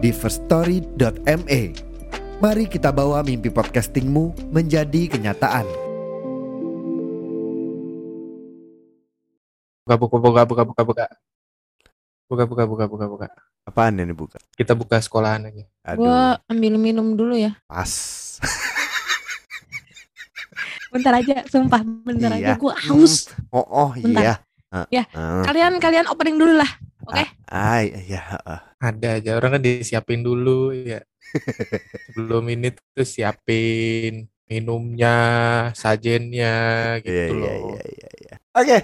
di firststory.me. Mari kita bawa mimpi podcastingmu menjadi kenyataan. Buka, buka, buka, buka, buka, buka. Buka, buka, buka, buka, buka. Apaan ini buka? Kita buka sekolahan aja. Aduh, Gua ambil minum dulu ya. pas. Bentar aja, sumpah, bentar Iya. aja. Gua haus. Oh, oh Bentar. iya. Ya, ah. Kalian kalian opening dulu lah. Oke. Ah, iya. ah. Ada aja orang kan disiapin dulu ya. Sebelum ini tuh siapin minumnya, sajennya gitu Iya, iya, loh. iya, iya, iya. Oke.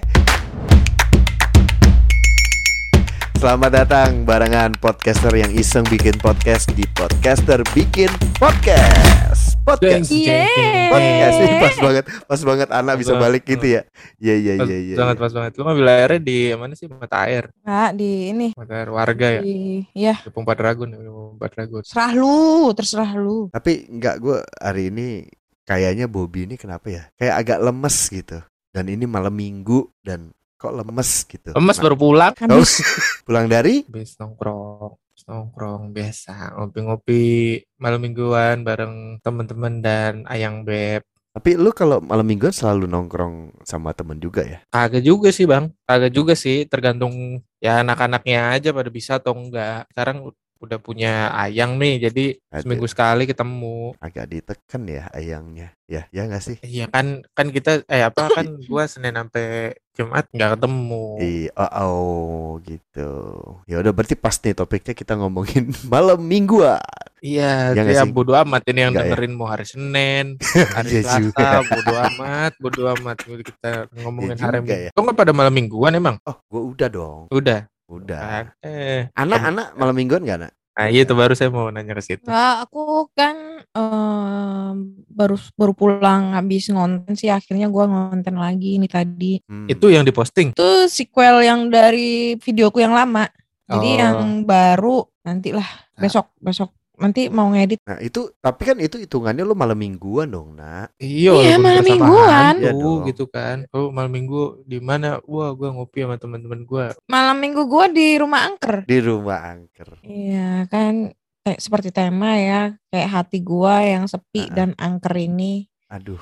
Selamat datang barengan podcaster yang iseng bikin podcast di Podcaster Bikin Podcast. Podcast. Jeng, Podcast ini pas banget, pas banget anak bisa Pas balik gitu ya. Iya, iya, iya, iya. banget, iya. pas banget. Lu ngambil airnya di mana sih? Mata air. Nah, di ini. Mata air warga ya. Di, ya, Di Pempat Ragun, ya, Pempat Ragun. serah lu, terserah lu. Tapi enggak gue hari ini kayaknya Bobby ini kenapa ya? Kayak agak lemes gitu. Dan ini malam minggu dan kok lemes gitu. Lemes Nah, baru pulang. Habis pulang dari Habis nongkrong. Nongkrong biasa. Ngopi-ngopi malam mingguan bareng teman-teman dan Ayang Beb. Tapi lu kalau malam mingguan selalu nongkrong sama temen juga ya? Kagak juga sih bang, kagak juga sih, tergantung ya anak-anaknya aja pada bisa atau enggak. Sekarang udah punya ayang nih, jadi Aduh. seminggu sekali ketemu. Agak ditekan ya ayangnya. Ya, ya nggak sih? Iya kan, kan kita eh apa kan gua Senin sampai Jumat nggak ketemu. Iya, oh, oh gitu. Ya udah berarti pas nih topiknya kita ngomongin malam mingguan. Iya, Ya ya bodo amat ini yang Nggak ya? dengerin mau hari Senin, hari Iya Selasa, juga. bodo amat, bodo amat. Kita ngomongin Iya hari Minggu. ya. Kok nggak pada malam mingguan emang? Oh, gua udah dong. Udah. Udah. Eh, Anak-anak malam mingguan nggak, Nak? nah itu baru saya mau nanya ke situ. Nah, aku kan em, baru baru pulang habis ngonten sih akhirnya gua ngonten lagi ini tadi. Hmm. Itu yang diposting. Itu sequel yang dari videoku yang lama. Jadi Oh. yang baru nantilah besok besok nanti mau ngedit. Nah, itu tapi kan itu hitungannya lu malam mingguan dong, Nak. Iya, Iya, malam mingguan. hantu Iya gitu kan. Oh, malam minggu di mana? Wah, gua ngopi sama teman-teman gua. Malam minggu gua di rumah angker. Di rumah angker. Iya kan kayak seperti tema ya kayak hati gua yang sepi Ah. dan angker ini Aduh.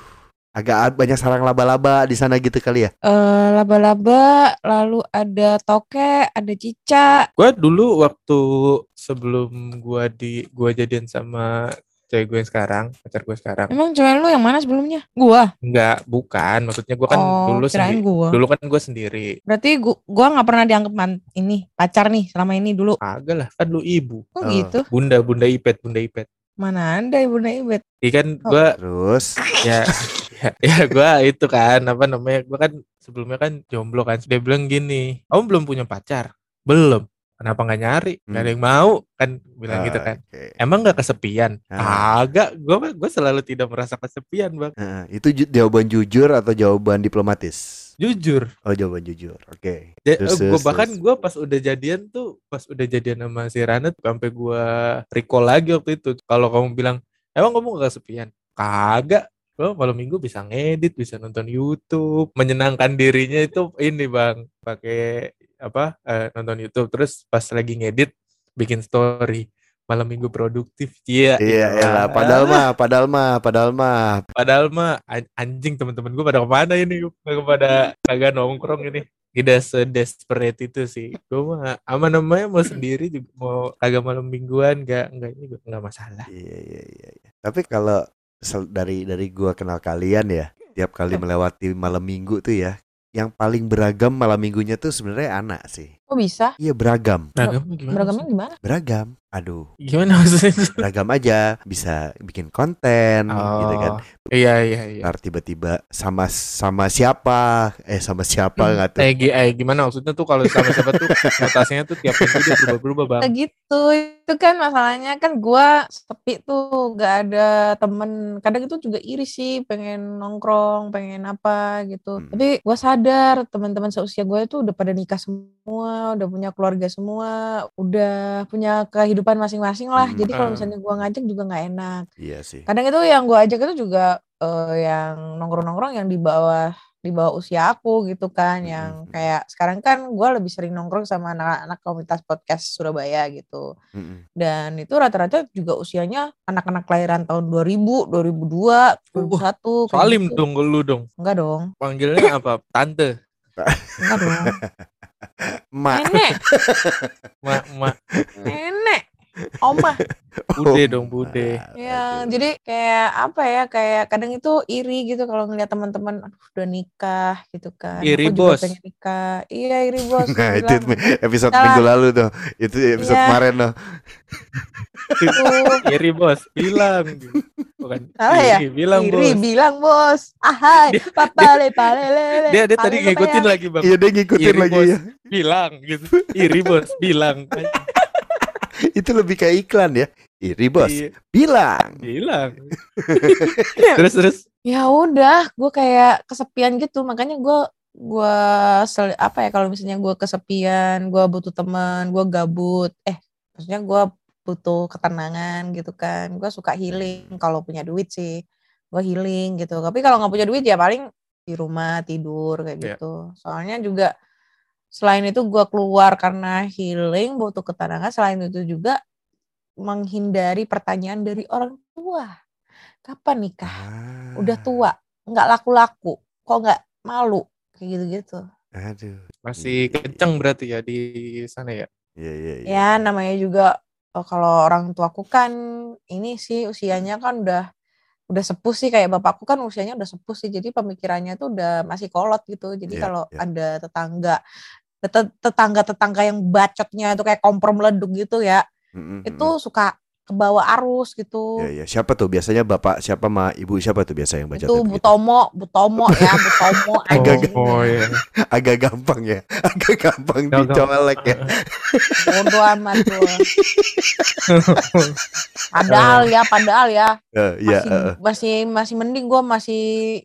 Agak banyak sarang laba-laba di sana gitu kali ya. eh laba-laba lalu ada toke ada cicak Gua dulu waktu sebelum gua di gua jadian sama cewek gue yang sekarang, pacar gue sekarang. emang cewek lu yang mana sebelumnya gua Enggak, bukan. Maksudnya gua kan oh dulu sendiri. gua Dulu kan gua sendiri. berarti gua gua nggak pernah dianggap man- ini pacar nih selama ini dulu Agak lah, kan lu ibu. oh, Oh. gitu Bunda, bunda Ipet, bunda Ipet. Mana ada ibunda ibet Iya kan Oh. gua Terus ya ya, ya gua itu kan apa namanya? Gua kan sebelumnya kan jomblo kan. Dia bilang gini, "Kamu belum punya pacar?" "Belum." "Kenapa nggak nyari?" "Nggak ada Hmm. yang mau." Kan bilang gitu kan. Oke. Emang nggak kesepian? Ah. Agak, gue gue selalu tidak merasa kesepian bang. Heeh, itu jawaban jujur atau jawaban diplomatis? Jujur. Oh, jawaban jujur. Oke. Ja- Terus, gue bahkan gue pas udah jadian tuh, pas udah jadian sama si Rana tuh, sampai gue recall lagi waktu itu. Kalau kamu bilang, emang kamu gak kesepian? Kagak. Gue malam minggu bisa ngedit, bisa nonton YouTube, menyenangkan dirinya itu ini bang, pakai apa eh, nonton YouTube. Terus pas lagi ngedit, bikin story. Malam minggu produktif, iya. Iya, iya. iyalah. Padahal mah, padahal mah, padahal mah. Padahal mah an- anjing teman-teman gue pada ke mana ini? Pada pada kagak nongkrong ini. Tidak sedesperate itu sih. Gue mah aman namanya mau sendiri juga mau kagak malam mingguan gak enggak ini nggak masalah. Iya, iya, iya. iya. Tapi kalau dari dari gua kenal kalian ya, tiap kali melewati malam minggu tuh ya, yang paling beragam malam minggunya tuh sebenarnya anak sih. kok bisa Iya beragam, Beragamnya gimana? beragamnya gimana beragam. Aduh, Gimana maksudnya? beragam aja, bisa bikin konten gitu kan. Oh, Iya iya iya. Ntar tiba-tiba sama sama siapa? Eh sama siapa Hmm, nggak tuh? Eh, gi- eh, gimana maksudnya tuh kalau sama siapa tuh mutasinya tuh tiap minggu dia berubah-berubah bang. Kayak gitu itu kan masalahnya kan gua sepi tuh gak ada temen kadang itu juga iri sih pengen nongkrong pengen apa gitu Hmm. tapi gua sadar teman-teman seusia gue itu udah pada nikah semua udah punya keluarga semua udah punya kehidupan masing-masing lah Hmm. jadi kalau Ah. misalnya gua ngajak juga nggak enak Iya sih. kadang itu yang gua ajak itu juga eh, yang nongkrong-nongkrong yang di bawah di bawah usia aku gitu kan Hmm, yang hmm. kayak sekarang kan gua lebih sering nongkrong sama anak-anak komunitas podcast Surabaya gitu Mm-mm. dan itu rata-rata juga usianya anak-anak kelahiran tahun 2000, 2002, 2001 kayak Salim gitu. dong lu dong. Enggak dong, Panggilnya apa? Tante. enggak dong. Mak. Nenek, Mak, mak. nenek, oma. Bude dong, bude. Ya, jadi kayak apa ya? Kayak kadang itu iri gitu kalau ngeliat teman-teman aduh udah nikah gitu kan. Iri, Aku juga bos. pengen nikah. Iya, iri bos. Nah itu episode Salah. minggu lalu tuh Itu episode Iya. kemarin tuh. Iri bos, bilang. Bukan. Salah ya? Iri, bilang iri bos. bilang bos. Ahai, papa le pale le le. Dia dia tadi ngikutin lagi bang. Iya dia ngikutin Iri, lagi bos. ya Bilang gitu. Iri bos, bilang. Itu lebih kayak iklan ya. Iri bos. Iya, Bilang. Bilang. terus terus. ya udah gue kayak kesepian gitu. Makanya gue gue apa ya kalau misalnya gue kesepian gue butuh teman gue gabut. Eh maksudnya gue butuh ketenangan gitu kan. Gue suka healing kalau punya duit sih. Gue healing gitu. Tapi kalau nggak punya duit ya paling di rumah tidur kayak Iya. gitu. Soalnya juga selain itu gue keluar karena healing butuh ketenangan selain itu juga menghindari pertanyaan dari orang tua. Kapan nikah? Ah, udah tua nggak laku-laku kok nggak malu? Kayak gitu-gitu. Aduh Masih Iya. kenceng berarti ya di sana ya. Iya iya iya. Ya namanya juga oh, kalau orang tuaku kan ini sih usianya kan udah udah sepuh sih. Kayak bapakku kan usianya udah sepuh sih jadi pemikirannya tuh udah masih kolot gitu. Jadi Iya, kalau iya. ada tetangga tetangga tetangga yang bacotnya itu kayak kompor meleduk gitu ya. Mm-mm, itu suka kebawa arus gitu Iya iya Siapa tuh biasanya bapak Siapa ma ibu siapa tuh biasa yang baca itu Bu Tomo Bu Tomo ya Bu Tomo Agak-. Oh iya. Agak gampang ya Agak gampang Gampang. dicolek ya Bodo amat lu. Padahal ya, padahal ya Eh, Iya masih eh, eh. masih masih mending gue masih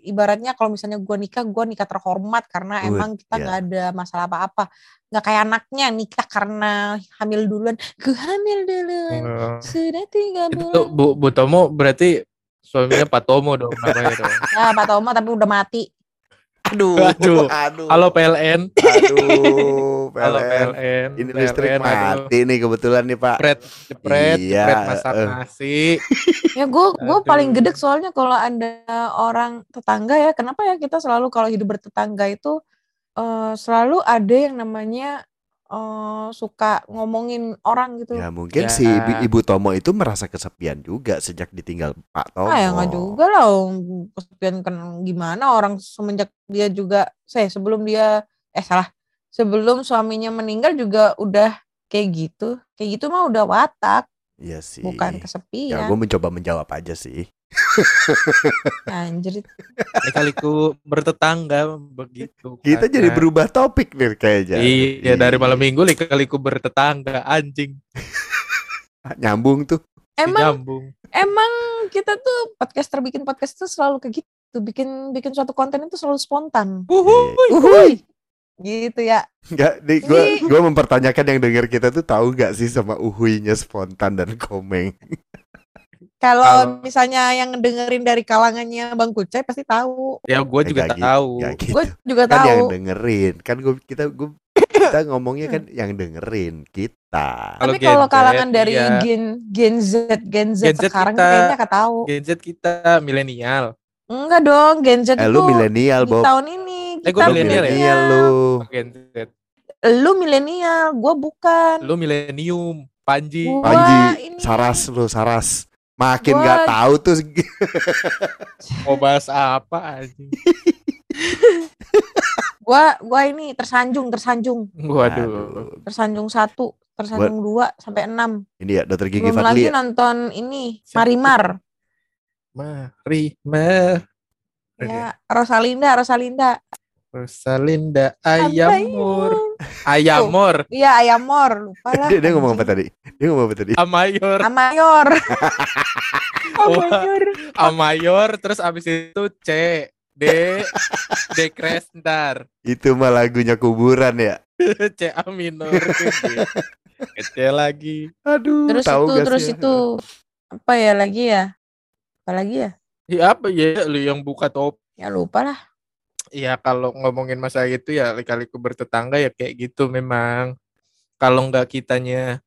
ibaratnya kalau misalnya gue nikah gue nikah terhormat karena Good, emang kita iya. nggak ada masalah apa-apa nggak kayak anaknya nikah karena hamil duluan gue hamil duluan Oh. sudah tiga Itu bulan Bu, Bu Tomo berarti suaminya Pak Tomo dong namanya dong. ya Pak Tomo tapi udah mati Aduh Aduh. Aduh Halo PLN. Aduh Halo PLN PLN. Ini listrik PLN, aduh. mati nih kebetulan nih pak Jepret, jepret, Iya, jepret masak eh. nasi. ya gue gue Aduh. paling gedek soalnya kalau ada orang tetangga ya kenapa ya kita selalu kalau hidup bertetangga itu eh, selalu ada yang namanya eh, suka ngomongin orang gitu Ya mungkin Ya. si ibu, ibu Tomo itu merasa kesepian juga sejak ditinggal Pak Tomo. ah ya nggak juga lah om. kesepian kan gimana orang semenjak dia juga saya sebelum dia eh salah sebelum suaminya meninggal juga udah kayak gitu kayak gitu mah udah watak Iya sih. bukan Ya kesepian gue mencoba menjawab aja sih. anjir Kaliku bertetangga begitu. Kita kan. jadi berubah topik nih kayaknya. Iya dari malam minggu kaliku bertetangga anjing Nyambung tuh. emang nyambung. emang kita tuh podcaster bikin podcast tuh selalu kayak gitu bikin bikin suatu konten itu selalu spontan Uhuy. Uhuy. gitu ya Enggak, nih gue gue mempertanyakan yang denger kita tuh tahu gak sih sama uhuinya spontan dan komeng. Kalau misalnya yang dengerin dari kalangannya bang Kucai pasti tahu Ya gue juga Nggak gitu, tahu. gitu. gue juga kan yang tahu dengerin. Kan gue kita gue kita ngomongnya kan yang dengerin kita. Kalau tapi kalau Gen Z, kalangan dari iya. gen gen Z gen Z Gen Z sekarang kita- kayaknya gak tahu Gen Z kita milenial. enggak dong gen Z Eh itu lu milenial, di Bob. tahun ini Eh, kita milenial ya? milenial lu. Gen Z. lu milenial gue bukan Lu milenium, Panji. Gua Panji, ini. Saras lu, Saras. Makin Gua- nggak tahu tuh. Mau bahas apa anjing? gua gua ini tersanjung tersanjung Waduh. Aduh. tersanjung satu Tersandung 2 sampai 6. Ini ya Dokter Gigi Belum Fadli lagi ya. nonton ini Marimar. Mari, Mar. Ya, Rosalinda, Rosalinda. Rosalinda Ayamur. Ayamor. Iya, Ayamor. Lupa lah. Dia, dia ngomong apa tadi? Dia ngomong apa tadi? Amayor. Amayor. Amayor. Amayor. Terus abis itu C. D. D Kresntar. Itu mah lagunya kuburan ya. C A minor. Kecil lagi. Aduh, Terus tahu itu, gak terus itu. Apa ya lagi ya? Apa lagi ya? Ya apa ya lu yang buka top Ya lupa lah. Ya kalau ngomongin masa itu ya kali-kali bertetangga ya kayak gitu memang. Kalau nggak kitanya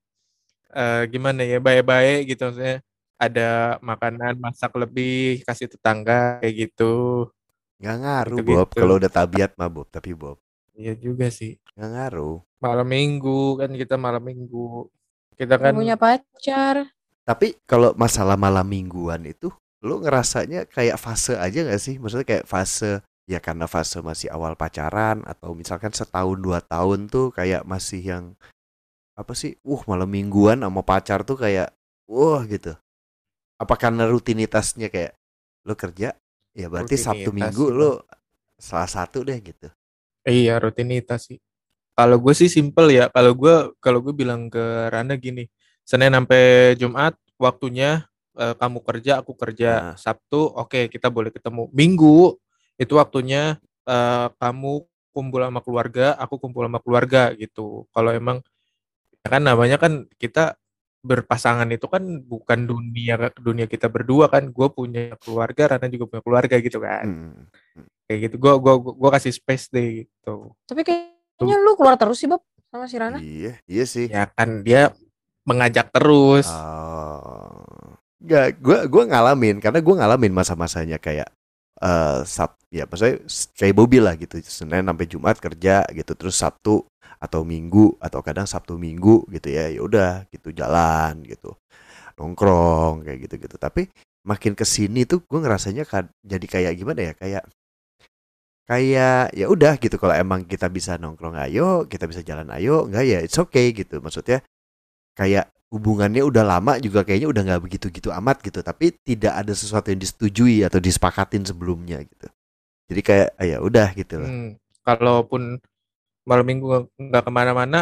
eh, gimana ya baik-baik gitu maksudnya ada makanan masak lebih kasih tetangga kayak gitu. Nggak ngaruh Gitu-gitu. Bob. Kalau udah tabiat mah Bob. Tapi Bob Iya juga sih. nggak ngaruh. Malam minggu kan kita malam minggu. Kita Kan kan punya pacar. Tapi kalau masalah malam mingguan itu, lu ngerasanya kayak fase aja gak sih? Maksudnya kayak fase ya karena fase masih awal pacaran atau misalkan setahun dua tahun tuh kayak masih yang apa sih? Uh malam mingguan sama pacar tuh kayak wah gitu. Apa karena rutinitasnya kayak lu kerja ya berarti Sabtu Rutinitas Minggu sih, lu salah satu deh gitu. Iya rutinitas sih. Kalau gue sih simple ya. Kalau gue kalau gue bilang ke Rana gini, Senin sampai Jumat waktunya eh, kamu kerja, aku kerja. Nah. Sabtu oke kita boleh ketemu. Minggu itu waktunya eh, kamu kumpul sama keluarga, aku kumpul sama keluarga gitu. Kalau emang ya kan namanya kan kita berpasangan itu kan bukan dunia dunia kita berdua kan. Gue punya keluarga, Rana juga punya keluarga gitu kan. Hmm. Kayak gitu. Gue gua, gua, gua kasih space deh gitu. Tapi kayaknya lu keluar terus sih, Bob. Sama si Rana. Iya, iya sih. ya kan dia mengajak terus Oh. Enggak, gua gua ngalamin karena gua ngalamin masa-masanya kayak eh Sab ya maksudnya kayak Bobby lah gitu. Senin sampai Jumat kerja gitu terus Sabtu atau Minggu atau kadang Sabtu Minggu gitu ya. Ya udah gitu jalan gitu. Nongkrong kayak gitu-gitu. Tapi makin ke sini tuh gua ngerasanya jadi kayak gimana ya? Kayak kayak ya udah gitu kalau emang kita bisa nongkrong ayo, kita bisa jalan ayo, enggak ya it's okay gitu. Maksudnya kayak hubungannya udah lama juga kayaknya udah nggak begitu-gitu amat gitu. Tapi tidak ada sesuatu yang disetujui atau disepakatin sebelumnya gitu. Jadi kayak ah, ya udah gitu loh Hmm, kalaupun malam minggu nggak- ke mana-mana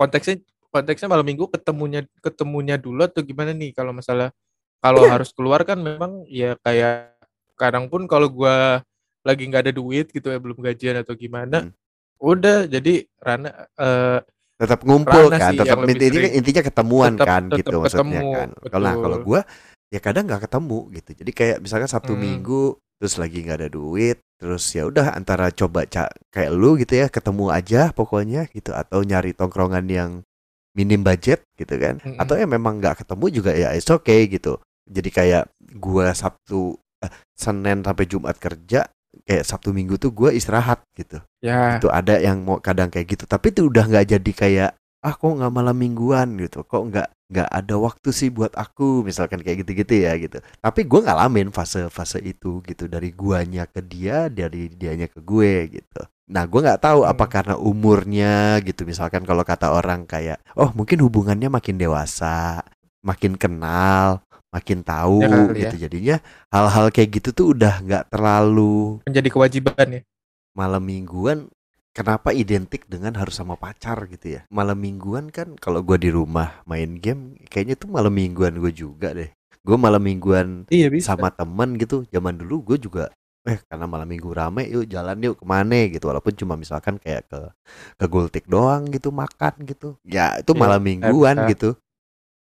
konteksnya konteksnya malam minggu ketemunya ketemunya dulu atau gimana nih? Kalau masalah kalau harus keluar kan memang ya kayak kadang pun kalau gua lagi nggak ada duit gitu ya belum gajian atau gimana Hmm. udah. Jadi Rana eh, tetap ngumpul Rana kan sih tetap intinya, sering. intinya ketemuan Tetap- kan tetap gitu maksudnya ketemu, kan kalau nah, kalau gua ya kadang nggak ketemu gitu jadi kayak misalkan Sabtu Hmm. Minggu terus lagi nggak ada duit terus ya udah antara coba kayak lu gitu ya ketemu aja pokoknya gitu atau nyari tongkrongan yang minim budget gitu kan Mm-mm. atau ya memang nggak ketemu juga ya it's okay gitu jadi kayak gua Sabtu eh, Senin sampai Jumat kerja kayak Sabtu Minggu tuh gua istirahat gitu. Ya. Itu ada yang mau kadang kayak gitu tapi itu udah nggak jadi kayak ah kok nggak malam mingguan gitu. Kok nggak nggak ada waktu sih buat aku misalkan kayak gitu-gitu ya gitu. Tapi gue ngalamin fase-fase itu gitu dari guanya ke dia dari dianya ke gue gitu. Nah gue nggak tahu apa Hmm. karena umurnya gitu. Misalkan kalau kata orang kayak oh mungkin hubungannya makin dewasa makin kenal makin tahu Ya kali gitu. jadinya hal-hal kayak gitu tuh udah nggak terlalu menjadi kewajiban ya. Malam mingguan kenapa identik dengan harus sama pacar gitu ya? Malam mingguan kan kalau gua di rumah main game kayaknya tuh malam mingguan gue juga deh. Gue malam mingguan iya bisa. sama temen gitu zaman dulu gue juga eh karena malam minggu rame yuk jalan yuk ke mana? gitu. Walaupun cuma misalkan kayak ke ke Gultik doang gitu makan gitu. Ya itu Iya, malam mingguan gitu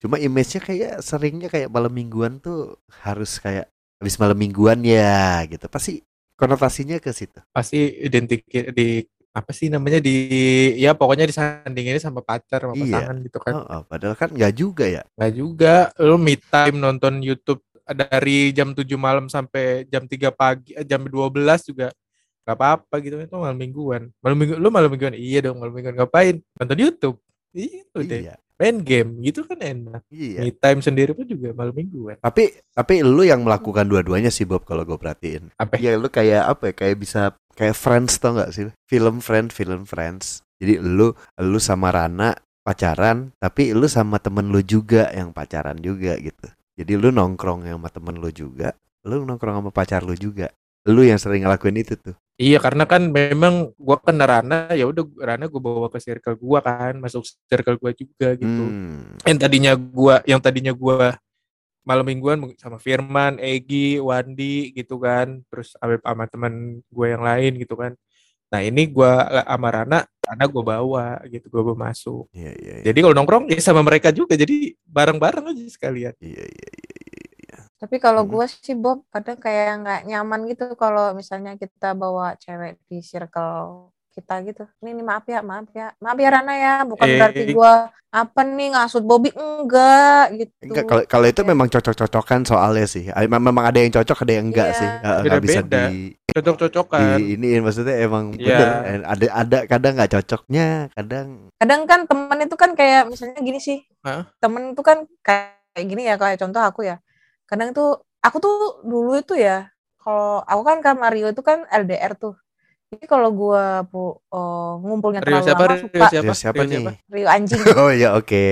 cuma image-nya kayak seringnya kayak malam mingguan tuh harus kayak habis malam mingguan ya gitu. Pasti konotasinya ke situ. Pasti identik di apa sih namanya di ya pokoknya disandinginnya sama pacar sama Iya. pasangan gitu kan. Oh, oh, padahal kan nggak juga ya. nggak juga. Lu me time nonton YouTube dari jam 7 malam sampai jam 3 pagi eh, jam 12 juga nggak apa-apa gitu. Itu malam mingguan. Malam minggu lu malam mingguan? Iya dong malam mingguan. Ngapain? Nonton YouTube. Itu deh Iya, main game gitu kan enak iya. me time sendiri pun juga malam mingguan Tapi tapi lu yang melakukan dua-duanya sih Bob kalau gue perhatiin. apa Iya, lu kayak apa ya? Kayak bisa kayak Friends tau nggak sih? Film Friends, film Friends. Jadi lu lu sama Rana pacaran tapi lu sama temen lu juga yang pacaran juga gitu jadi lu nongkrong sama temen lu juga lu nongkrong sama pacar lu juga lu yang sering ngelakuin itu tuh Iya karena kan memang gua kan Rana ya udah Rana gue bawa ke circle gua kan masuk circle gua juga gitu. Hmm. Yang tadinya gua yang tadinya gua malam mingguan sama Firman, Egi, Wandi gitu kan, terus sama, sama teman gue yang lain gitu kan. Nah ini gua sama Rana, Rana gue bawa gitu, gue bawa masuk. Iya iya iya Jadi kalau nongkrong ya sama mereka juga, jadi bareng-bareng aja sekalian. iya iya iya, iya. Tapi kalau Hmm. gue sih Bob kadang kayak nggak nyaman gitu kalau misalnya kita bawa cewek di circle kita gitu. Ini, ini maaf ya, maaf ya, maaf ya Rana ya. Bukan Eh. berarti gue apa nih ngasut Bobby enggak gitu. Enggak, kalau kalau itu memang cocok-cocokan soalnya sih. Mem- Memang ada yang cocok, ada yang enggak Iya. sih. Nggak bisa Beda-beda. di Cocok-cocokan. di ini maksudnya emang Iya. bener. Ada ada kadang nggak cocoknya, kadang kadang kan temen itu kan kayak misalnya gini sih Hah? temen itu kan kayak gini ya kayak contoh aku ya kadang tuh aku tuh dulu itu ya kalau aku kan kan Mario itu kan LDR tuh jadi kalau gua pu, oh, ngumpulnya Rio terlalu siapa? lama Rio suka siapa? Rio siapa Rio nih? Rio anjing Oh ya oke.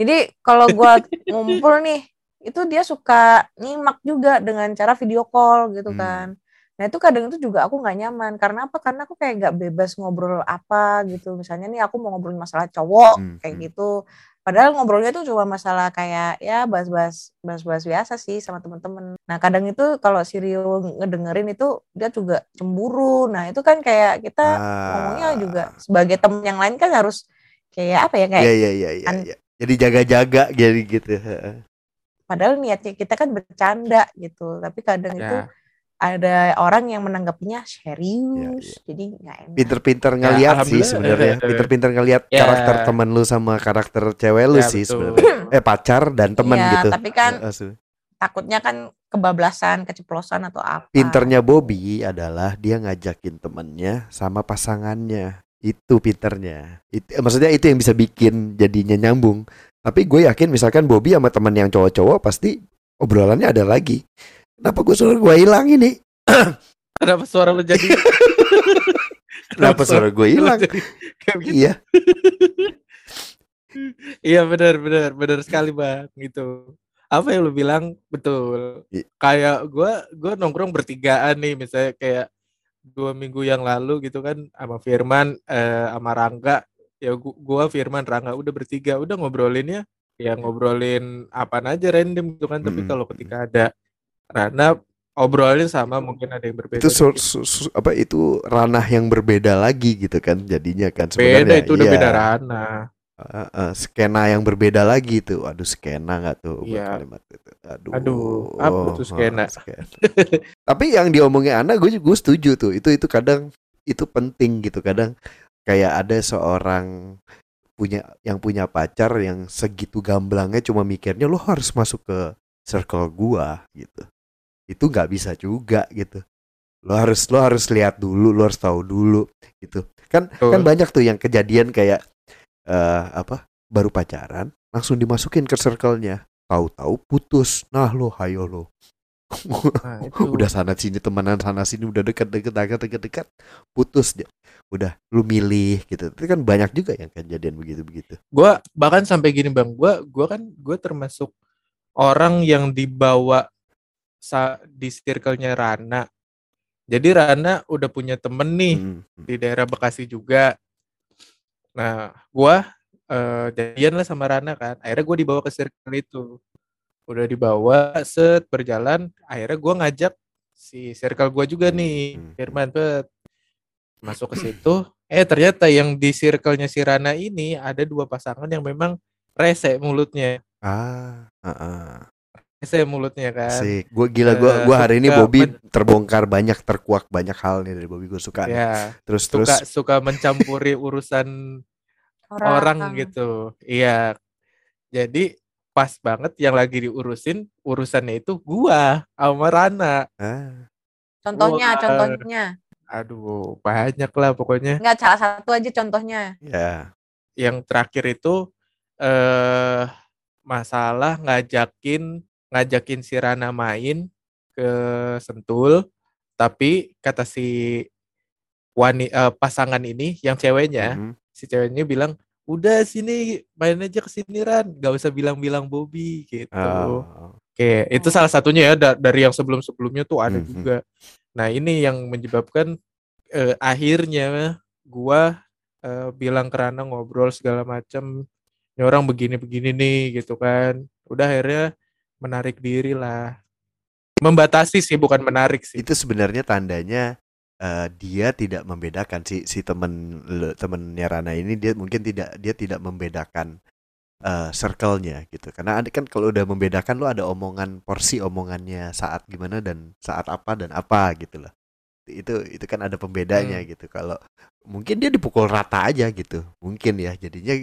jadi kalau gua ngumpul nih itu dia suka nyimak juga dengan cara video call gitu Hmm. kan nah itu kadang itu juga aku nggak nyaman karena apa karena aku kayak nggak bebas ngobrol apa gitu misalnya nih aku mau ngobrolin masalah cowok Hmm, kayak hmm. gitu padahal ngobrolnya tuh cuma masalah kayak ya bahas-bahas bahas-bahas biasa sih sama temen-temen nah kadang itu kalau si Rio ngedengerin itu dia juga cemburu nah itu kan kayak kita ngomongnya Ah. juga sebagai temen yang lain kan harus kayak apa ya kayak Iya iya iya an- iya. Jadi jaga-jaga jadi gitu. Heeh. padahal niatnya kita kan bercanda gitu tapi kadang itu Ya. Ada orang yang menanggapinya serius Ya, ya. jadi nggak enak Pinter-pinter Ya, ngeliat sih sebenarnya. Pinter-pinter ngeliat Ya. karakter temen lu sama karakter cewek lu Ya, sih sebenarnya. Eh pacar dan temen Iya, gitu. tapi kan su- takutnya kan kebablasan keceplosan atau apa Pinternya Bobby adalah dia ngajakin temennya sama pasangannya. Itu pinternya. Itu, eh, maksudnya itu yang bisa bikin jadinya nyambung. Tapi gue yakin misalkan Bobby sama temen yang cowok-cowok pasti obrolannya ada lagi. Kenapa gue suruh gue hilang ini? Kenapa suara lu jadi? Kenapa suara gue hilang? gitu? Iya. Iya benar benar benar sekali bang gitu. Apa yang lu bilang betul. Kayak gua gua nongkrong bertigaan nih misalnya kayak dua minggu yang lalu gitu kan sama Firman eh, sama Rangga ya gu- gua Firman Rangga udah bertiga udah ngobrolinnya ya ngobrolin apa aja random gitu kan tapi Mm-mm. kalau ketika ada Rana obrolin sama mungkin ada yang berbeda Itu su- su- su- apa itu ranah yang berbeda lagi gitu kan jadinya kan beda sebenarnya. itu udah iya. beda Rana Uh, uh, skena yang berbeda lagi tuh. Aduh skena nggak tuh Iya. kalimat itu. Aduh. Aduh, apa tuh uh, skena? skena. Tapi yang diomongin Ana gue juga setuju tuh. Itu itu kadang itu penting gitu. Kadang kayak ada seorang punya yang punya pacar yang segitu gamblangnya cuma mikirnya lo harus masuk ke circle gua gitu. Itu nggak bisa juga gitu. Lo harus lo harus lihat dulu, lo harus tahu dulu gitu. Kan Betul. kan banyak tuh yang kejadian kayak eh apa baru pacaran langsung dimasukin ke circle-nya tahu-tahu putus nah lo hayo lo Nah, itu. udah sana sini temenan sana sini udah deket deket deket deket deket putus dia udah lu milih gitu itu kan banyak juga yang kejadian begitu begitu gua bahkan sampai gini bang gua gua kan gua termasuk orang yang dibawa di circle-nya Rana. Jadi Rana udah punya temen nih Hmm, hmm. di daerah Bekasi juga. Nah gua eh, jadian lah sama Rana kan. Akhirnya gua dibawa ke circle itu. Udah dibawa set berjalan. Akhirnya gua ngajak si circle gua juga nih Hmm. Firman bet. Masuk ke situ. Eh ternyata yang di circle-nya si Rana ini ada dua pasangan yang memang rese mulutnya. Ah ah, ah. Rese mulutnya kan? Asik. Gue gila gue Eh, gua hari ini suka Bobby terbongkar banyak terkuak banyak hal nih dari Bobby gue suka. nih. ya Terus terus. suka suka mencampuri urusan orang gitu. Iya. Jadi pas banget yang lagi diurusin urusannya itu gua sama Rana. Ah, contohnya Wah. contohnya. aduh banyak lah pokoknya. Nggak salah satu aja contohnya. Ya yang terakhir itu eh masalah ngajakin ngajakin si Rana main ke Sentul tapi kata si wani eh, pasangan ini yang ceweknya mhm. si ceweknya bilang udah sini main aja ke sini Ran gak usah bilang-bilang Bobby gitu Oh. Oke, itu salah satunya ya da- dari yang sebelum-sebelumnya tuh ada Mhm. juga. Nah, ini yang menyebabkan eh, akhirnya gua eh, bilang ke Rana ngobrol segala macam. Ini orang begini-begini nih gitu kan. Udah akhirnya menarik diri lah. Membatasi sih bukan menarik sih. itu sebenarnya tandanya eh, dia tidak membedakan si si temen temennya Rana ini dia mungkin tidak dia tidak membedakan eh, circle-nya gitu karena ada kan kalau udah membedakan lo ada omongan porsi omongannya saat gimana dan saat apa dan apa gitu loh itu itu kan ada pembedanya Hmm. gitu kalau mungkin dia dipukul rata aja gitu mungkin ya jadinya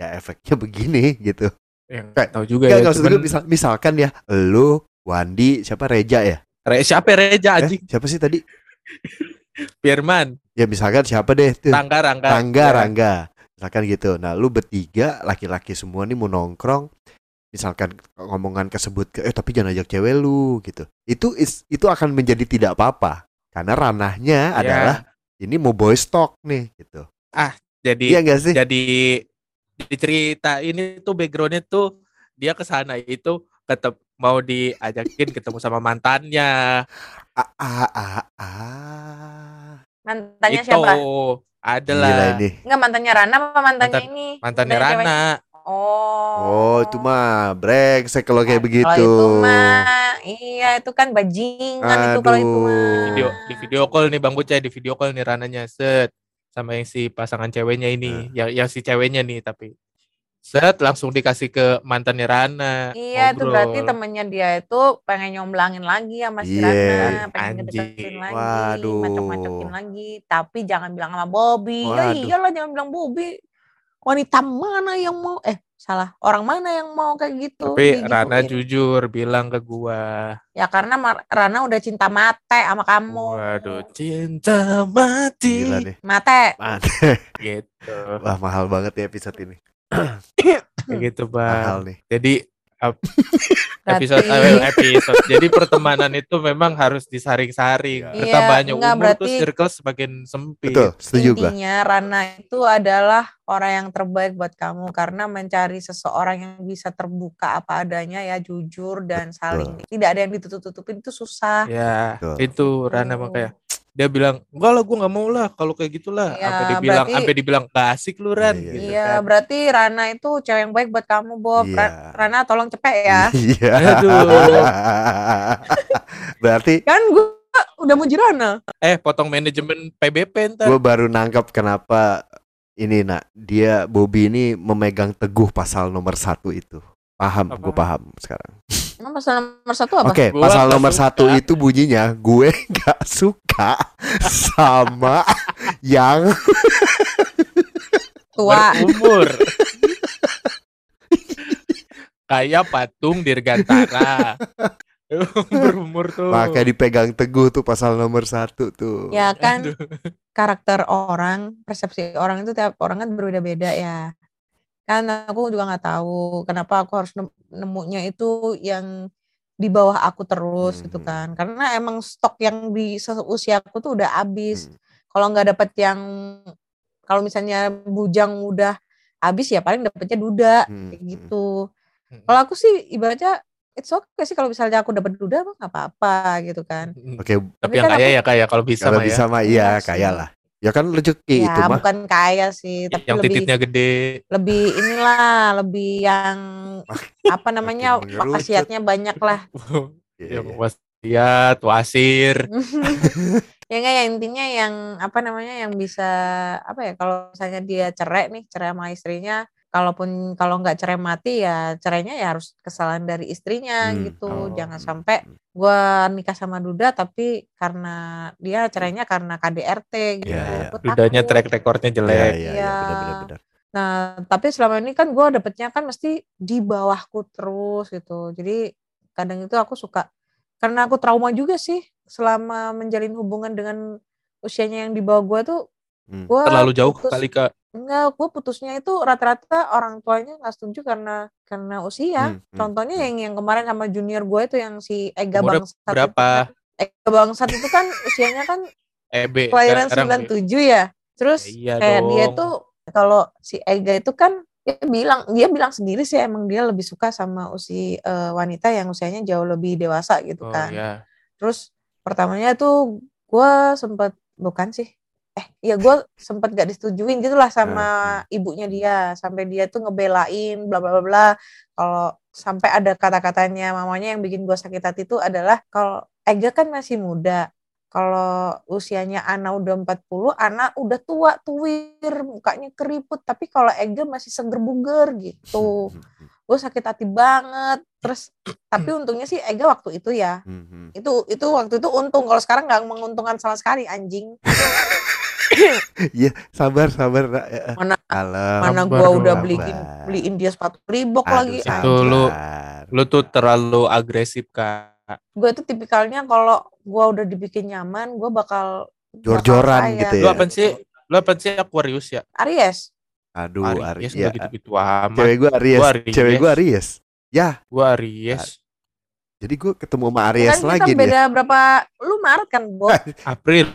ya efeknya begini gitu Yang nggak tahu juga Nggak, ya. cuman- misal, misalkan ya lo Wandi siapa Reja ya Re- siapa Reja Eh, anjing? siapa sih tadi Firman, ya misalkan siapa deh tuh Rangga, Rangga. Rangga, Ya. Rangga. Misalkan gitu. Nah, lu bertiga laki-laki semua nih mau nongkrong. Misalkan ngomongan kesebut ke eh tapi jangan ajak cewek lu gitu. Itu is- itu akan menjadi tidak apa-apa. Karena ranahnya Ya, adalah ini mau boy stock nih gitu. jadi Iya enggak sih? jadi di cerita ini tuh backgroundnya tuh dia ke sana itu ketep mau diajakin ketemu sama mantannya Ah, ah, ah, ah. Mantannya itu siapa? adalah Gila ini. Enggak mantannya Rana apa mantannya Mantan- ini? mantannya cewek? Rana Oh. Oh, itu mah brengsek kalau kayak Kalau begitu. itu mah, iya itu kan bajingan itu kalau itu Aduh. mah. video di video call nih Bang Bocah di video call nih Rananya set sama yang si pasangan ceweknya ini yang yang si ceweknya nih tapi set langsung dikasih ke mantannya Rana Iya itu berarti ngobrol. temennya dia itu pengen nyomblangin lagi sama si Iya. Rana, pengen Anjing. ngedeketin lagi, Waduh. macok-macokin lagi. Tapi jangan bilang sama Bobby. Ya Waduh. iyalah jangan bilang Bobby. Wanita mana yang mau? Eh salah, orang mana yang mau kayak gitu? tapi digituin? Rana jujur bilang ke gua Ya karena Rana udah cinta mate sama kamu. waduh cinta mati Gila nih. Mate. Gitu Wah, mahal banget ya episode ini. kayak gitu Mahal bang nih. jadi episode Berarti- eh, episode jadi pertemanan itu memang harus disaring-saring Iya. kita Iya, banyak enggak, umur tuh berarti- circle semakin sempit Betul, setuju. Intinya Rana itu adalah orang yang terbaik buat kamu karena mencari seseorang yang bisa terbuka apa adanya ya jujur dan saling tidak ada yang ditutup-tutupin itu susah. ya Betul. itu Rana Hmm. makanya dia bilang enggak lah gue nggak mau lah kalau kayak gitulah Iya, sampai dibilang berarti- sampai dibilang gak asik lu Ran Iya, gitu Iya, kan. berarti Rana itu cewek yang baik buat kamu, Bob. Iya. Ra- Rana tolong cepet ya. Iya. Aduh. Berarti kan gue udah muji Rana. eh potong manajemen PBP ntar gue baru nangkap kenapa ini nak dia Bobby ini memegang teguh pasal nomor satu itu. Paham, gue paham sekarang. Emang pasal nomor satu apa? Oke, Gua pasal nomor suka. satu itu bunyinya gue nggak suka sama yang Tua. berumur kayak patung dirgantara berumur tuh maka dipegang teguh tuh pasal nomor satu tuh. Ya kan Aduh. karakter orang, persepsi orang itu tiap orang kan berbeda-beda ya. Kan aku juga nggak tahu kenapa aku harus nem- nemunya itu yang di bawah aku terus gitu Hmm. kan. Karena emang stok yang di seusia aku tuh udah habis. Hmm. Kalau nggak dapet yang kalau misalnya bujang udah habis ya paling dapetnya duda Hmm, kayak hmm. gitu. Hmm. Kalau aku sih ibaratnya it's okay sih kalau misalnya aku dapet duda mah nggak apa-apa gitu kan. Oke, tapi Tapi yang kan kaya aku- ya kayak kalau bisa kalau mah ya bisa mah iya Iya kaya lah. Ya kan rezeki ya itu mah. bukan kaya sih, tapi yang lebih titiknya gede lebih inilah lebih yang apa namanya wasiatnya banyak lah Iya, yang iya. wasiat wasir ya enggak ya intinya yang apa namanya yang bisa apa ya kalau misalnya dia cerai nih cerai sama istrinya kalaupun kalau nggak cerai mati ya cerainya ya harus kesalahan dari istrinya Hmm, gitu oh. jangan sampai gua nikah sama Duda tapi karena dia cerainya karena KDRT gitu Iya, iya. Gua ludahnya takut. track recordnya Iya, jelek iya, iya, Iya. benar benar benar. Nah, tapi selama ini kan gue dapetnya kan mesti di bawahku terus gitu. Jadi kadang itu aku suka karena aku trauma juga sih selama menjalin hubungan dengan usianya yang di bawah gue tuh. Hmm. Gua terlalu jauh putus- kali kak Enggak, gue putusnya itu rata-rata orang tuanya nggak setuju karena karena usia. Hmm, hmm, Contohnya hmm. yang yang kemarin sama junior gue itu yang si Ega Umurnya Bangsat itu berapa? kan. Ega Bangsat itu kan usianya kan EB kelahiran sekarang 97 ya. Terus Ya iya kayak dia dong. tuh Kalau si Ega itu kan dia bilang dia bilang sendiri sih emang dia lebih suka sama usi eh, wanita yang usianya jauh lebih dewasa gitu Oh kan. ya. Terus pertamanya tuh gue sempet bukan sih, eh ya gue sempet gak disetujuin gitu lah sama ibunya dia sampai dia tuh ngebelain bla bla bla bla. Kalau sampai ada kata-katanya mamanya yang bikin gue sakit hati itu adalah kalau Ega kan masih muda. Kalau usianya Ana udah 40, Ana udah tua, tuwir, mukanya keriput. Tapi kalau Ega masih seger buger gitu. Gue sakit hati banget. Terus, tapi untungnya sih Ega waktu itu ya. Mhm. Itu itu waktu itu untung. Kalau sekarang nggak menguntungkan sama sekali anjing. Iya, sabar sabar. Nak. Ya. Mana Alam. mana dong, udah sabar. beliin beliin dia sepatu Reebok Aduh, lagi. Itu lu- Lu tuh terlalu agresif kak. Gue tuh tipikalnya kalau gue udah dibikin nyaman, gue bakal Jor-joran gitu ya. Lu apa sih? Lu apa sih Aquarius ya? Aries. Aduh, Aries Aries. Ya. nggak gitu-gitu amat. Cewek gue Aries. Gua Aries. Cewek gue Aries. Ya, Gua Aries. jadi gue ketemu sama Aries kan lagi kita nih. beda berapa? Lu Maret kan, Bo? April.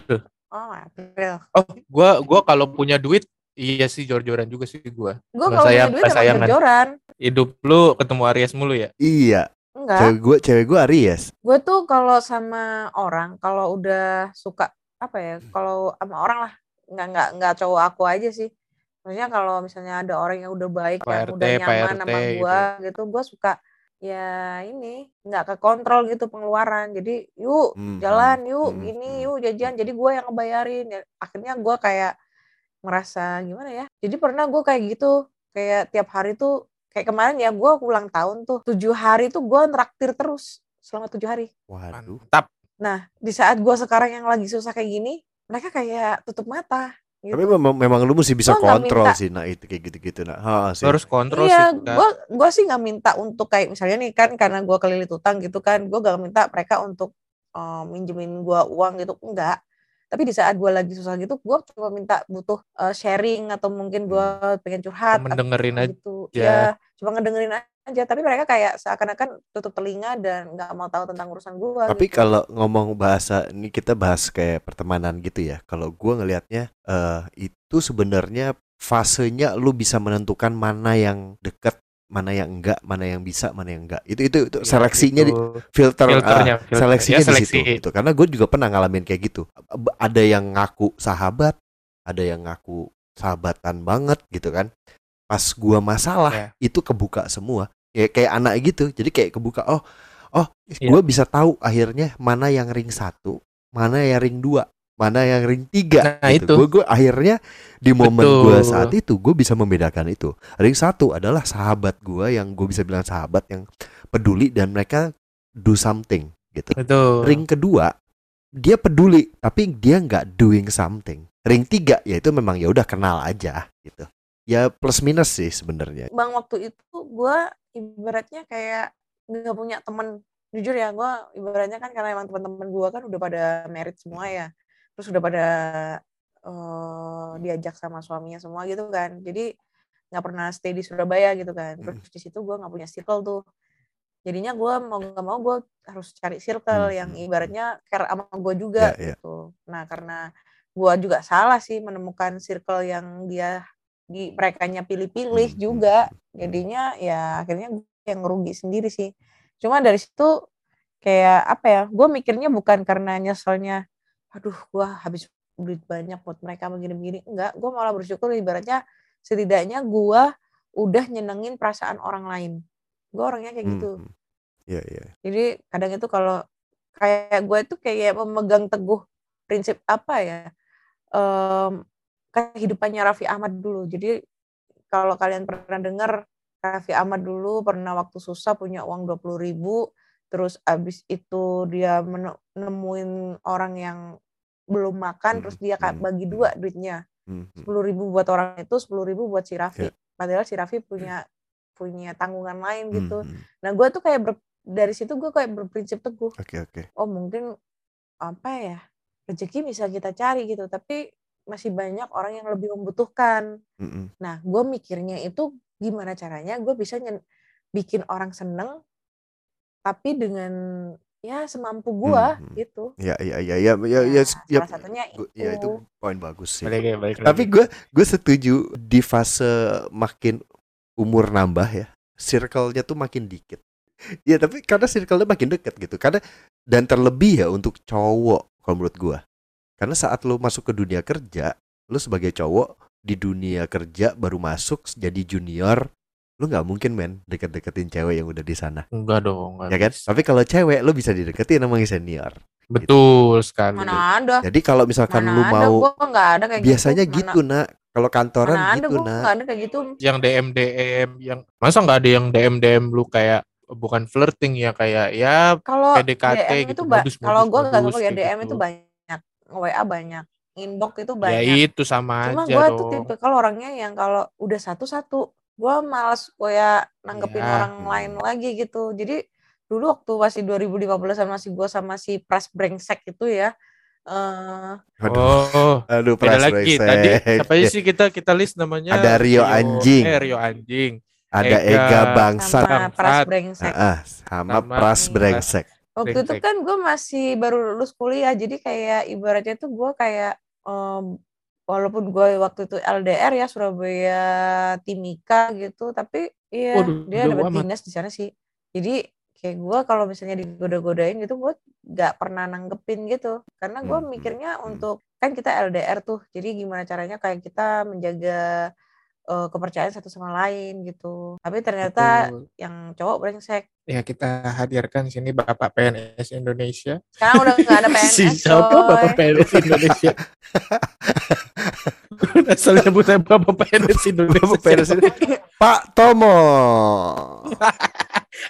Oh, April. Oh, gua gua kalau punya duit iya sih jor-joran juga sih gua. Gue Nggak kalau punya sayang- duit sayangan. jor-joran. Hidup lu ketemu Aries mulu ya? Iya, Enggak. cewek gue cewek gue Aries. Gue tuh kalau sama orang, kalau udah suka apa ya? Kalau sama orang lah, nggak nggak nggak cowok aku aja sih. Maksudnya kalau misalnya ada orang yang udah baik, yang udah nyaman sama gue, gitu, gue suka ya ini nggak ke kontrol gitu pengeluaran. Jadi yuk Hmm, jalan, hmm, yuk hmm, gini, hmm. yuk jajan. Jadi gue yang ngebayarin. Ya, akhirnya gue kayak merasa gimana ya? Jadi pernah gue kayak gitu, kayak tiap hari tuh kayak kemarin ya gue ulang tahun tuh tujuh hari tuh gue nraktir terus selama tujuh hari. Waduh. Mantap. Nah, di saat gue sekarang yang lagi susah kayak gini, mereka kayak tutup mata. Gitu. Tapi memang, memang lu mesti bisa Gua kontrol minta. sih, nah itu kayak gitu-gitu, nah. Ha, sih. Harus kontrol iya, sih. Kak. gue gua sih nggak minta untuk kayak misalnya nih kan karena gue kelilit utang gitu kan, gue gak minta mereka untuk eh, minjemin gue uang gitu, enggak. Tapi di saat gue lagi susah gitu, gue cuma minta butuh eh, sharing atau mungkin gue pengen curhat. Cuma dengerin atau aja. gitu. Ya, cuma ngedengerin aja. Tapi mereka kayak seakan-akan tutup telinga dan nggak mau tahu tentang urusan gue. Tapi gitu. kalau ngomong bahasa ini kita bahas kayak pertemanan gitu ya. Kalau gua ngelihatnya eh itu sebenarnya fasenya lu bisa menentukan mana yang dekat, mana yang enggak, mana yang bisa, mana yang enggak. Itu itu, itu Ya, seleksinya di itu. filter ah, filternya, filter. seleksinya Ya, di seleksi. situ gitu. Karena gue juga pernah ngalamin kayak gitu. Ada yang ngaku sahabat, ada yang ngaku sahabatan banget gitu kan. Pas gua masalah Ya. itu kebuka semua. Ya kayak anak gitu. Jadi kayak kebuka oh oh Iya. gua bisa tahu akhirnya mana yang ring satu, mana yang ring dua, mana yang ring tiga. Nah, gitu. itu. Gue gue akhirnya di momen gua saat itu gue bisa membedakan itu. Ring satu adalah sahabat gua yang gue bisa bilang sahabat yang peduli dan mereka do something gitu. Betul. Ring kedua dia peduli tapi dia nggak doing something. Ring tiga ya itu memang ya udah kenal aja gitu. Ya plus minus sih sebenarnya. Bang waktu itu gue ibaratnya kayak nggak punya temen jujur ya gue ibaratnya kan karena emang teman-teman gue kan udah pada merit semua ya terus udah pada eh, diajak sama suaminya semua gitu kan. Jadi nggak pernah stay di Surabaya gitu kan. Terus di situ gue nggak punya circle tuh. Jadinya gue mau nggak mau gue harus cari circle Hmm, yang hmm, ibaratnya care sama gue juga Ya, ya. gitu. Nah karena gue juga salah sih menemukan circle yang dia di merekanya pilih-pilih Hmm, juga. hmm, hmm. jadinya ya akhirnya gue yang rugi sendiri sih. Cuma dari situ kayak apa ya gue mikirnya bukan karena nyeselnya aduh gue habis duit banyak buat mereka begini-begini enggak gue malah bersyukur ibaratnya setidaknya gue udah nyenengin perasaan orang lain gue orangnya kayak gitu Hmm. Ya ya. jadi kadang itu kalau kayak gue tuh kayak memegang teguh prinsip apa ya em, kehidupannya Raffi Ahmad dulu. Jadi kalau kalian pernah dengar Raffi Ahmad dulu pernah waktu susah punya uang 20 ribu, terus abis itu dia mene- nemuin orang yang belum makan, terus dia Hmm, bagi hmm. dua duitnya. Hmm, hmm. sepuluh ribu buat orang itu, sepuluh ribu buat si. Raffi. Padahal si Raffi punya punya tanggungan lain gitu. Hmm, hmm. Nah gue tuh kayak ber- dari situ gue kayak berprinsip teguh Oke oke. oh mungkin apa ya rezeki bisa kita cari gitu tapi masih banyak orang yang lebih membutuhkan Hmm, hmm. nah gue mikirnya itu gimana caranya gue bisa bikin orang seneng tapi dengan ya semampu gua Hmm. gitu Ya ya ya ya ya Ya, ya, ya, salah satunya Gua- itu. ya itu poin bagus sih. Balik lagi, balik Tapi gue gue setuju di fase makin umur nambah ya, circle-nya tuh makin dikit. Ya tapi karena circle-nya makin deket gitu. Karena dan terlebih ya untuk cowok kalau menurut gue. Karena saat lu masuk ke dunia kerja, lu sebagai cowok di dunia kerja baru masuk jadi junior, lu nggak mungkin men deket-deketin cewek yang udah di sana, enggak dong enggak ya kan? bisa. Tapi kalau cewek lu bisa dideketin sama yang senior. betul sekali mana ada Jadi kalau misalkan mana lu ada mau gua nggak ada kayak biasanya gitu, gitu, nak. Kalau kantoran mana, ada gitu, gua nak. ada kayak gitu yang DM DM yang masa nggak ada yang DM DM lu kayak bukan flirting ya kayak ya kalau PDKT DM gitu, modus, kalau gua nggak tahu ya DM gitu. itu banyak WA banyak inbox itu ya banyak itu sama cuma aja gua dong tuh tipe kalau orangnya yang kalau udah satu satu gua malas kayak nanggepin Ya. orang lain lagi gitu jadi dulu waktu masih 2015 sama masih gua sama si Pras Brengsek itu ya eh Aduh, oh aduh beda pras lagi brengsek. tadi siapa aja sih kita kita list namanya Ada Rio Anjing. eh Rio anjing Ada Ega. Ega Bangsat. sama Pras. Brengsek Ah, sama Sama Pras. Brengsek. waktu itu kan gue masih baru lulus kuliah jadi kayak ibaratnya tuh gue kayak em, walaupun gue waktu itu LDR ya Surabaya Timika gitu tapi iya Waduh, dia dapat dinas di sana sih. Jadi kayak gue kalau misalnya digoda-godain gitu gue nggak pernah nanggepin gitu. Karena gue Hmm, mikirnya hmm. untuk kan kita LDR tuh jadi gimana caranya kayak kita menjaga eh, kepercayaan satu sama lain gitu tapi ternyata Betul. yang cowok brengsek ya kita hadirkan sini Bapak PNS Indonesia sekarang udah nggak ada PNS si siapa. Bapak PNS Indonesia asal nyebutnya Bapak PNS Indonesia Bapak PNS ini, Pak Tomo.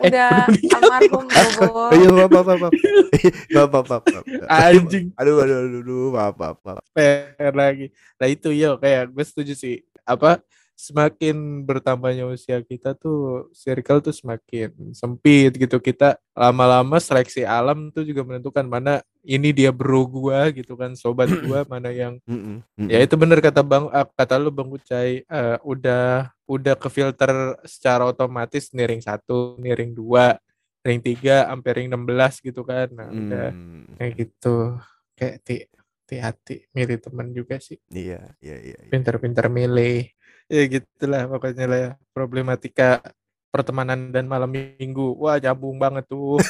Eh, udah meninggal. almarhum Bobo. Iya, maaf, maaf, maaf. Maaf, maaf, maaf, maaf. anjing Aduh, aduh, aduh, aduh, maaf, maaf, maaf. Lagi. Nah itu yo kayak gue setuju sih. Apa semakin bertambahnya usia kita tuh circle tuh semakin sempit gitu. Kita lama-lama seleksi alam tuh juga menentukan mana ini dia bro gua gitu kan, sobat gua mana yang ya itu bener kata Bang ah, kata lu Bang Ucai eh, udah udah ke filter secara otomatis nih ring satu, nih ring dua, ring tiga, sampai ring 16 gitu kan. Nah, udah Hmm, kayak gitu kayak ti hati-hati milih teman juga sih Iya, iya, iya. iya. pintar-pintar milih ya gitulah pokoknya lah ya. problematika pertemanan dan malam minggu. Wah nyambung banget tuh.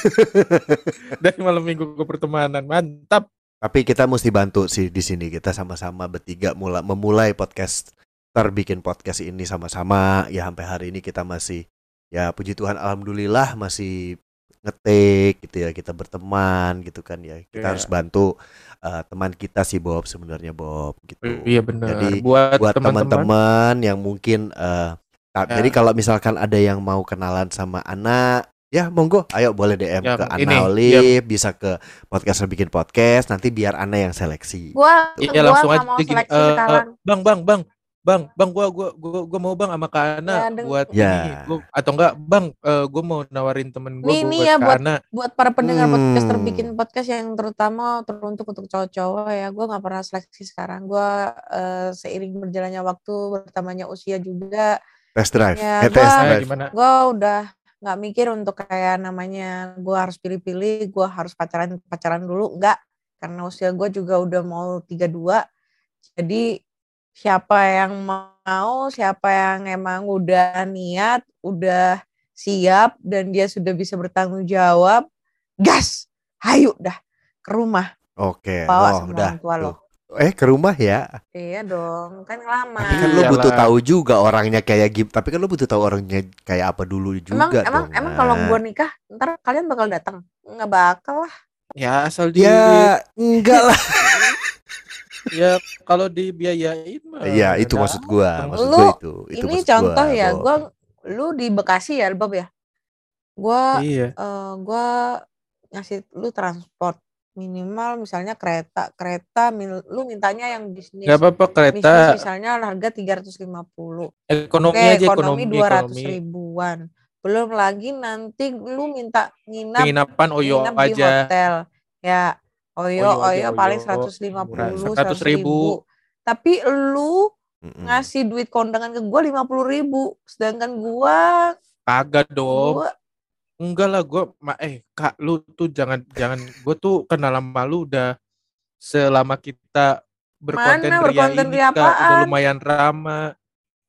Dari malam minggu ke pertemanan mantap. Tapi kita mesti bantu sih di sini kita sama-sama bertiga mulai memulai podcast terbikin podcast ini sama-sama. Ya sampai hari ini kita masih ya puji Tuhan alhamdulillah masih ngetik gitu ya kita berteman gitu kan ya kita Iya. harus bantu eh, teman kita sih Bob sebenarnya Bob gitu iya benar Jadi, buat, buat teman-teman yang mungkin eh, ta- Ya. jadi kalau misalkan ada yang mau kenalan sama anak ya monggo ayo boleh DM Ya, ke Ana Olive bisa ke podcast bikin podcast nanti biar Ana yang seleksi Gua, Iya gua langsung aja mau gini. seleksi eh, sekarang. eh, bang, bang, bang, bang, bang, gua, gua, gua, gua mau bang sama Kak Ana Ya, buat Ya. ini, gua- atau enggak, bang, eh, gua mau nawarin temen gua Nih, buat nih ya, Kak buat- Ana. Buat para pendengar podcast Hmm. terbikin podcast yang terutama teruntuk untuk cowok-cowok ya, gue nggak pernah seleksi sekarang. Gue eh, seiring berjalannya waktu, bertambahnya usia juga, test drive Ya, eh, test gua- Nah, drive gimana? gue udah nggak mikir untuk kayak namanya gue harus pilih-pilih, gue harus pacaran pacaran dulu, enggak. Karena usia gue juga udah mau 32, jadi siapa yang mau, siapa yang emang udah niat, udah siap dan dia sudah bisa bertanggung jawab, gas, hayu dah ke rumah, oke bawa oh sama udah orang tua lo. tuh. eh ke rumah ya Iya dong, kan lama. tapi kan lo Iyalah. butuh tahu juga orangnya kayak gim tapi kan lo butuh tahu orangnya kayak apa dulu juga Emang emang dong emang Nak. kalau gue nikah, ntar kalian bakal datang? Nggak bakal lah. Ya asal di, ya enggak lah ya kalau dibiayain mah. Iya itu maksud gua maksud Lu, gua itu itu Ini maksud contoh gua, ya, Bob. gue lu di Bekasi ya, Bob ya. Gua Iya. eh gua ngasih lu transport minimal misalnya kereta kereta min- lu mintanya yang bisnis Gak apa-apa bisnis kereta misalnya harga 350 ekonomi oke aja ekonomi ekonomi 200 ekonomi. ribuan belum lagi nanti lu minta nginap Penginapan Oyo nginap di aja. hotel ya oyo Oyo oyo paling Oyo. 150 Murah. 100 100 ribu tapi lu Mm-mm. ngasih duit kondangan ke gua 50 ribu sedangkan gua Kagak dong. gua Enggak lah gue eh kak lu tuh jangan jangan gue tuh kenal sama lu udah selama kita berkonten Mana ria berkonten ini ria kak udah lumayan ramah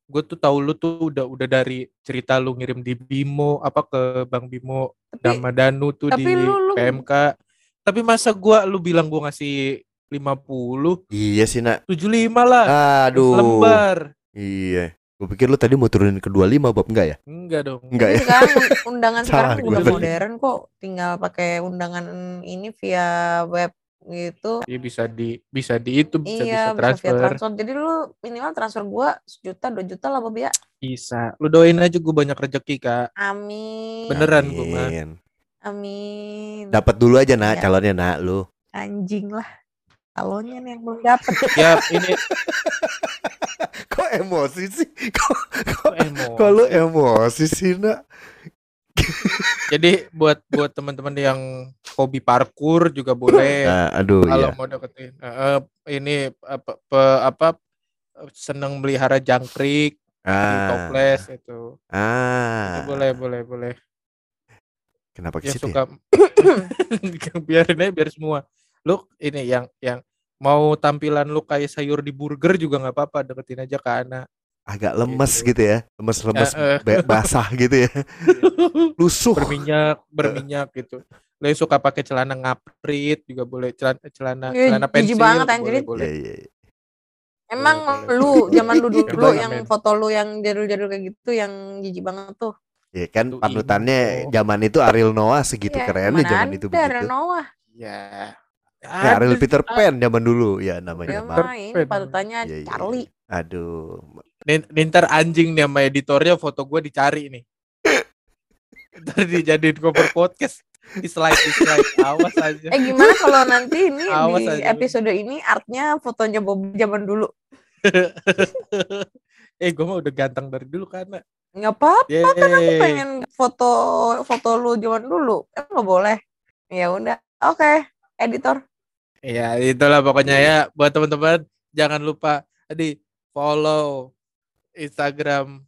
gue tuh tahu lu tuh udah udah dari cerita lu ngirim di Bimo apa ke Bang Bimo Tapi sama Danu tuh tapi di lu- lu- PMK tapi masa gua lu bilang gua ngasih 50 Iya sih nak. 75 lah Aduh. lembar Iya. Gue pikir lu tadi mau turunin ke 25 Bob enggak ya? enggak dong Enggak ya? sekarang undangan sekarang udah tadi. modern kok. Tinggal pakai undangan ini via web gitu. Iya bisa di bisa di itu bisa iya, bisa bisa via transfer transfer. Jadi lu minimal transfer gua sejuta, dua juta lah Bob ya. bisa lu doain aja gua banyak rezeki kak Amin. Beneran, gua mah. Amin. Dapat dulu aja nak Iya. calonnya nak lu. Anjing lah. Kalonnya nih yang belum dapet. ya ini Kok emosi sih? Kok, kok, emo kok lu emosi sih nak? jadi buat buat teman-teman yang hobi parkur juga boleh Nah, aduh kalau ya. mau deketin Eh, eh, ini apa pe- apa seneng melihara jangkrik di Ah, toples itu Itu ah. boleh boleh boleh Kenapa ke yang situ ya? suka biarin aja biar semua lu ini yang yang mau tampilan lu kayak sayur di burger juga nggak apa-apa deketin aja ke anak Agak lemes Gitu. gitu ya. Lemes-lemes eh. ba- basah gitu ya. Lusuh. berminyak berminyak gitu lu yang suka pakai celana ngaprit juga boleh celana celana celana pensil banget, boleh boleh Iya, iya. iya. Emang boleh. lu zaman lu dulu yang men. foto lu yang jadul-jadul kayak gitu yang jijik banget tuh. Ya kan Itu panutannya zaman itu Ariel Noah segitu Iya, kerennya zaman itu begitu. Noah. ya Ya, Ariel Ada- Peter Pan zaman dulu ya namanya. Dia Bang. mah ini Pen. panutannya Iya, iya, Charlie. Aduh. Nin- Nintar anjing nih sama editornya foto gue dicari nih. Ntar dijadiin cover podcast di slide di slide awas aja. Eh gimana kalau nanti ini Awas di aja episode ini artnya fotonya Bob zaman dulu. eh gue mah udah ganteng dari dulu karena. Nggak apa-apa kan aku pengen foto foto lu zaman dulu. Emang nggak boleh? Ya udah. Oke, editor. Ya itulah pokoknya ya buat teman-teman jangan lupa tadi follow Instagram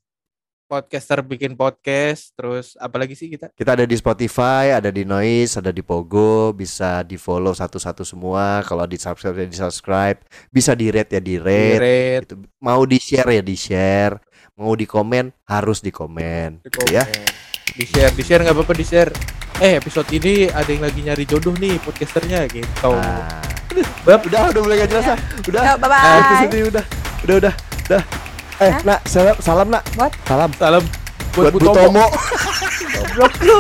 podcaster bikin podcast terus apalagi sih kita Kita ada di Spotify, ada di Noise, ada di Pogo, bisa di follow satu-satu semua. Kalau di subscribe ya di subscribe, bisa di rate ya di rate. rate Gitu. Mau di share ya di share, mau di komen harus di komen. di Ya, di share di share nggak apa-apa di share eh episode ini ada yang lagi nyari jodoh nih podcasternya gitu Nah. Bab. Udah, udah mulai gak jelas ah. Udah. Ya, bye-bye. Nah, episode ini udah, udah, udah, udah. Eh, Hah? nak, salam, salam nak. Buat? Salam salam buat buat, Bu Bu Tomo. Tomo. Goblok lu.